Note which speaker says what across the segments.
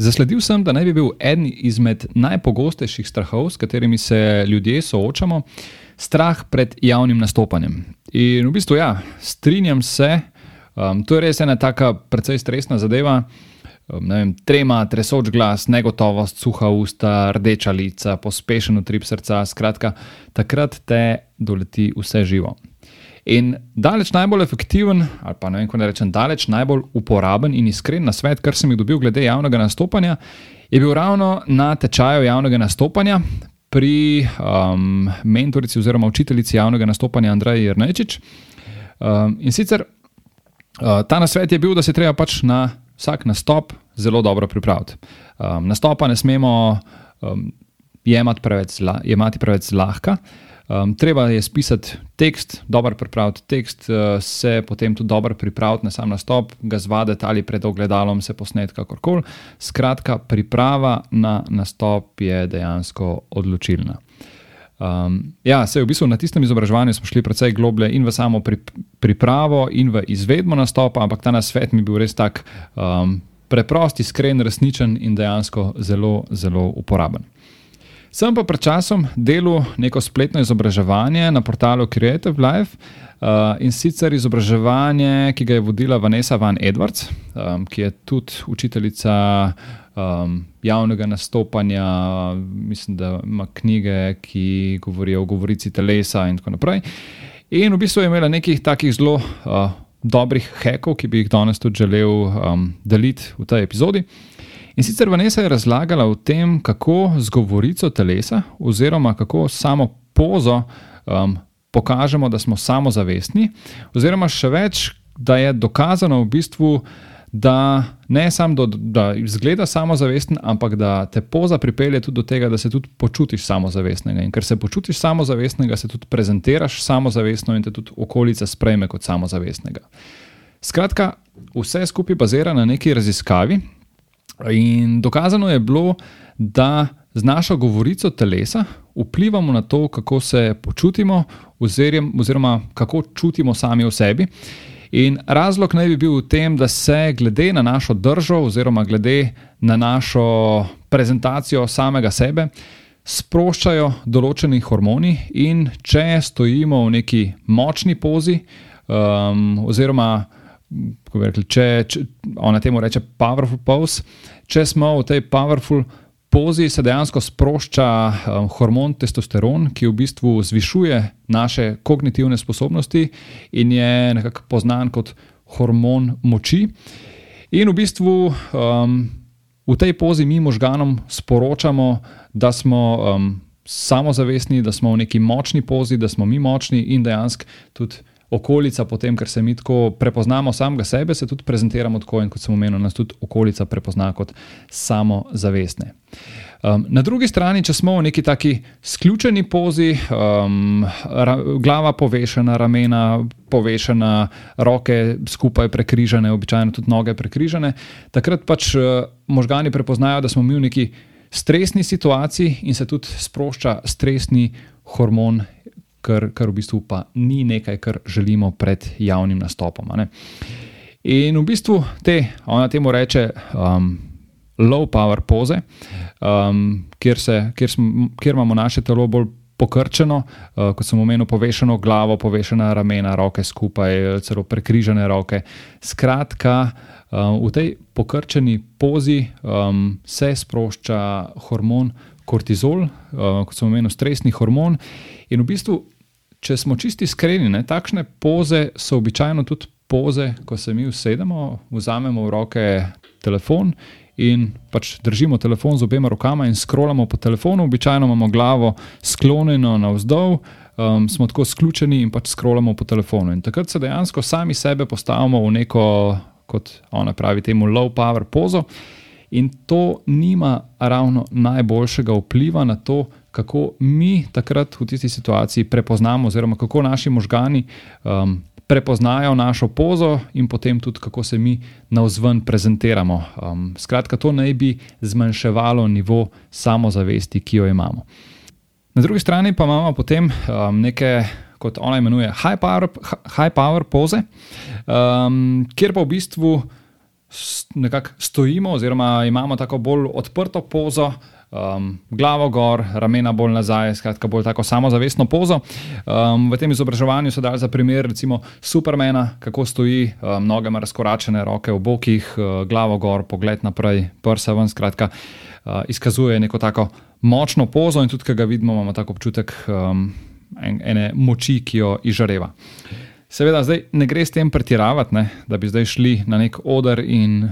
Speaker 1: Zasledil sem, da naj bi bil eden izmed najpogostejših strahov, s katerimi se ljudje soočamo, strah pred javnim nastopanjem. In v bistvu, ja, strinjam se, um, to je res ena taka precej stresna zadeva. Um, vem, trema, tresoč glas, negotovost, suha usta, rdeča lica, pospešen utrip srca, skratka, takrat te doleti vse živo. In daleč najbolj efektiven, ali pa ne vem, kako rečem, daleč najbolj uporaben in iskren na svet, kar sem jih dobil glede javnega nastopanja, je bil ravno na tečaju javnega nastopanja pri um, mentorici oziroma učiteljici javnega nastopanja Andreji Jrnečič. Um, in sicer uh, ta nasvet je bil, da se treba pač na vsak nastop zelo dobro pripraviti. Um, nastopa ne smemo um, jemati preveč, jemati preveč zlahka. Um, treba je spisati tekst, dobro pripraviti tekst, uh, se potem tudi dobro pripraviti na sam nastop, ga zvaditi ali pred ogledalom, se posneti kakorkoli. Skratka, priprava na nastop je dejansko odločilna. Um, ja, se v bistvu na tistem izobraževanju smo šli precej globlje in v samo pri, pripravo, in v izvedbo nastopa, ampak ta nasvet mi je bil res tak um, preprost, iskren, resničen in dejansko zelo, zelo uporaben. Sem pa pred časom delal neko spletno izobraževanje na portalu Creative Life uh, in sicer izobraževanje, ki ga je vodila Vanessa Van Edwards, um, ki je tudi učiteljica um, javnega nastopanja, mislim, da ima knjige, ki govorijo o govorici telesa in tako naprej. In v bistvu je imela nekih takih zelo uh, dobrih hekov, ki bi jih danes tudi želel um, deliti v tej epizodi. In sicer Vanessa je razlagala o tem, kako z govorico telesa, oziroma kako samo pozo um, pokažemo, da smo samozavestni, oziroma še več, da je dokazano v bistvu, da ne samo, do, da izgleda samozavesten, ampak da te poza pripelje tudi do tega, da se tudi počutiš samozavestnega. In ker se počutiš samozavestnega, se tudi prezentiraš samozavestno in te tudi okolica sprejme kot samozavestnega. Skratka, vse skupaj bazira na neki raziskavi, In dokazano je bilo, da z našo govorico telesa vplivamo na to, kako se počutimo, oziroma kako čutimo sami v sebi. In razlog naj bi bil v tem, da se glede na našo držo, oziroma glede na našo prezentacijo samega sebe, sproščajo določeni hormoni, in če stojimo v neki močni pozi, um, oziroma rekli, če, če ona temu reče powerful pose, če smo v tej powerful pozi, se dejansko sprošča um, hormon testosteron, ki v bistvu zvišuje naše kognitivne sposobnosti in je nekako poznan kot hormon moči. In v bistvu um, v tej pozi mi možganom sporočamo, da smo. Um, Samozavestni, da smo v neki močni pozi, da smo mi močni, in dejansko tudi okolica, potem, ker se mi tako prepoznamo samega sebe, se tudi prezentiramo tako, in kot sem omenil, nas tudi okolica prepozna kot samozavestne. Um, na drugi strani, če smo v neki taki sključeni pozi, um, ra, glava povešena, ramena povešena, roke skupaj prekrižene, običajno tudi noge prekrižene, takrat pač uh, možgani prepoznajo, da smo mi v neki stresni situaciji in se tudi sprošča stresni hormon kar, kar v bistvu pa ni nekaj, kar želimo pred javnim nastopom. In v bistvu te, ona temu reče, um, low power poze, um, kjer, se, kjer, smo, kjer imamo naše telo bolj pokrčeno, uh, kot sem omenil, povešeno glavo, povešena ramena, roke skupaj, celo prekrižene roke. Skratka, um, v tej pokrčeni pozi um, se sprošča hormon kortizol, uh, kot sem omenil, stresni hormon. In v bistvu, če smo čisti iskreni, ne, takšne poze so običajno tudi poze, ko se mi usedemo, vzamemo v roke telefon in pač držimo telefon z obema rokama in scrollamo po telefonu. Običajno imamo glavo sklonjeno navzdol, um, smo tako sključeni in pač scrollamo po telefonu. In takrat se dejansko sami sebe postavimo v neko, kot ona pravi, temu low power pozo. In to nima ravno najboljšega vpliva na to, kako mi takrat v tisti situaciji prepoznamo, oziroma kako naši možgani um, prepoznajo našo pozo in potem tudi, kako se mi na vzven prezentiramo. Um, skratka, to naj bi zmanjševalo nivo samozavesti, ki jo imamo. Na drugi strani pa imamo potem um, neke, kot ona imenuje, high power, high power poze, um, kjer pa v bistvu nekako stojimo, oziroma imamo tako bolj odprto pozo um, glavo gor, ramena bolj nazaj, skratka, bolj tako samozavestno pozo. Um, v tem izobraževanju so dali za primer, recimo, Supermana, kako stoji, um, noge ima razkoračene, roke v bokih, uh, glavo gor, pogled naprej, prsa ven, skratka, uh, izkazuje neko tako močno pozo in tudi, ki ga vidimo, imamo tako občutek um, en, ene moči, ki jo izžareva. Seveda, zdaj ne gre s tem pretiravati, ne, da bi zdaj šli na nek oder in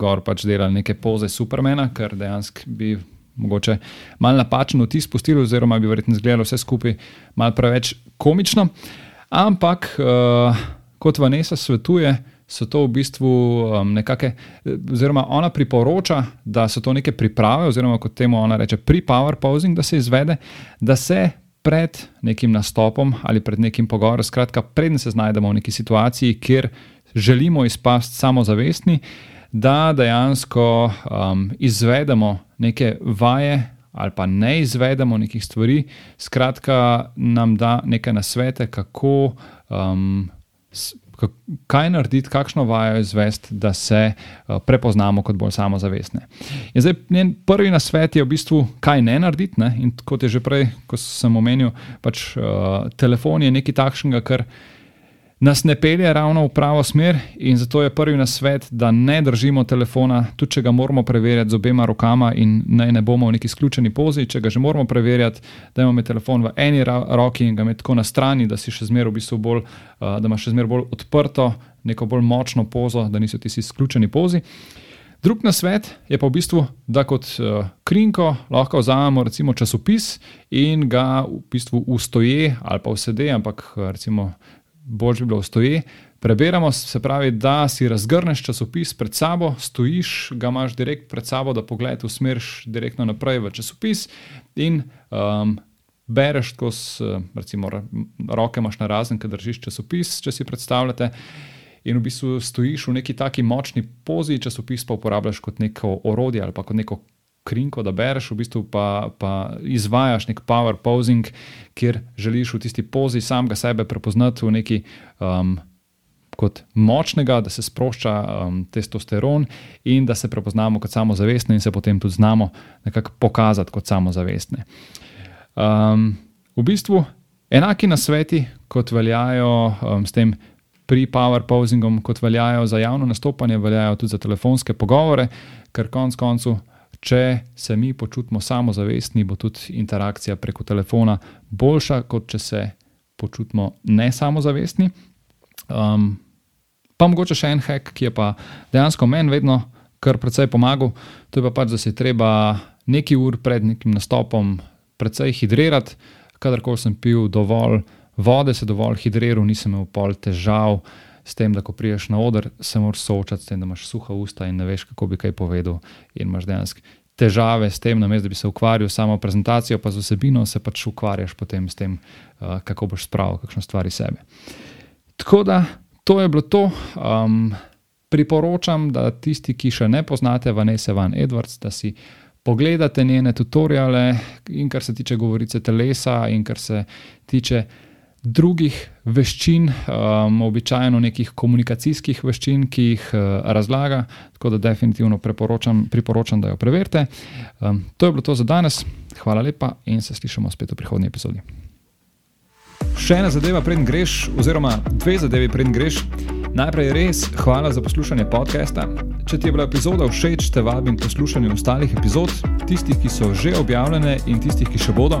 Speaker 1: gor pač delali neke poze Supermana, ker dejansko bi mogoče malo napačen vtis pustili, oziroma bi verjetno izgledalo vse skupaj malo preveč komično. Ampak, uh, kot Vanessa svetuje, so to v bistvu um, nekakšne, oziroma ona priporoča, da so to neke priprave, oziroma kot temu ona reče, pre-power posing, da se izvede, da se pred nekim nastopom ali pred nekim pogovorom, skratka, predtem se znajdemo v neki situaciji, kjer želimo izpasti samozavestni, da dejansko um, izvedemo neke vaje ali pa ne izvedemo nekih stvari, skratka, nam da neke nasvete, kako, um, kaj narediti, kakšno vajo izvesti, da se uh, prepoznamo kot bolj samozavestne. In zdaj, njen prvi nasvet je v bistvu, kaj ne narediti. Ne? In kot je že prej, ko sem omenil, pač uh, telefon je nekaj takšnega, kar nas ne pelje ravno v pravo smer, in zato je prvi nasvet, da ne držimo telefona, tudi če ga moramo preverjati z obema rokama, in naj ne bomo v neki izključeni pozi. Če ga že moramo preverjati, da imamo telefon v eni roki in ga imamo tako na strani, da si še zmeraj v bistvu bolj, uh, da imaš še zmeraj bolj odprto, neko bolj močno pozo, da niso ti izključeni pozi. Drug nasvet je pa v bistvu, da kot uh, krinko lahko vzamemo recimo časopis in ga v bistvu ustoje ali pa vsede, ampak recimo bolj bi bilo stoji. Preberemo, se pravi, da si razgrneš časopis pred sabo, stojiš, ga imaš direkt pred sabo, da pogled usmeriš direktno naprej v časopis in um, bereš skozi, recimo, roke imaš na razen, ki držiš časopis, če si predstavljate. In v bistvu stojiš v neki taki močni pozi, časopis pa uporabljaš kot neko orodje ali pa kot neko krinko, da bereš, v bistvu pa, pa izvajaš nek power posing, kjer želiš v tisti pozi samega sebe prepoznati v neki. Um, Kot močnega, da se sprošča um, testosteron in da se prepoznamo kot samozavestne, in se potem tudi znamo nekako pokazati kot samozavestne. Um, v bistvu enaki nasveti, kot veljajo um, s tem pri power posingom, kot veljajo za javno nastopanje, veljajo tudi za telefonske pogovore, ker konec koncev če se mi počutimo samozavestni, bo tudi interakcija preko telefona boljša, kot če se počutimo ne samozavestni. Um, pa mogoče še en hack, ki je pa dejansko meni vedno kar precej pomagal, to je pa pač, da se je treba nekaj ur pred nekim nastopom precej hidrirati. Kadarkoli sem pil dovolj vode, se dovolj hidriral, nisem imel pol težav s tem, da ko priješ na oder, se moraš soočati s tem, da imaš suha usta in ne veš, kako bi kaj povedal, in imaš dejansko težave s tem, namesto da bi se ukvarjal samo prezentacijo, pa z vsebino, se pač ukvarjaš potem s tem, uh, kako boš spravil kakšno stvar iz sebe. Tako da to je bilo to. Um, priporočam, da tisti, ki še ne poznate Vanessa Van Edwards, da si. Pogledate njene tutoriale, in kar se tiče govorice telesa, in kar se tiče drugih veščin, um, običajno nekih komunikacijskih veščin, ki jih uh, razlaga, tako da definitivno priporočam, da jo preverite. Um, to je bilo to za danes, hvala lepa in se slišimo spet v prihodnji epizodi. Še ena zadeva, preden greš, oziroma dve zadevi, preden greš. Najprej res hvala za poslušanje podcasta. Če ti je bila epizoda všeč, te vabim poslušati ostalih epizod, tistih, ki so že objavljene in tistih, ki še bodo.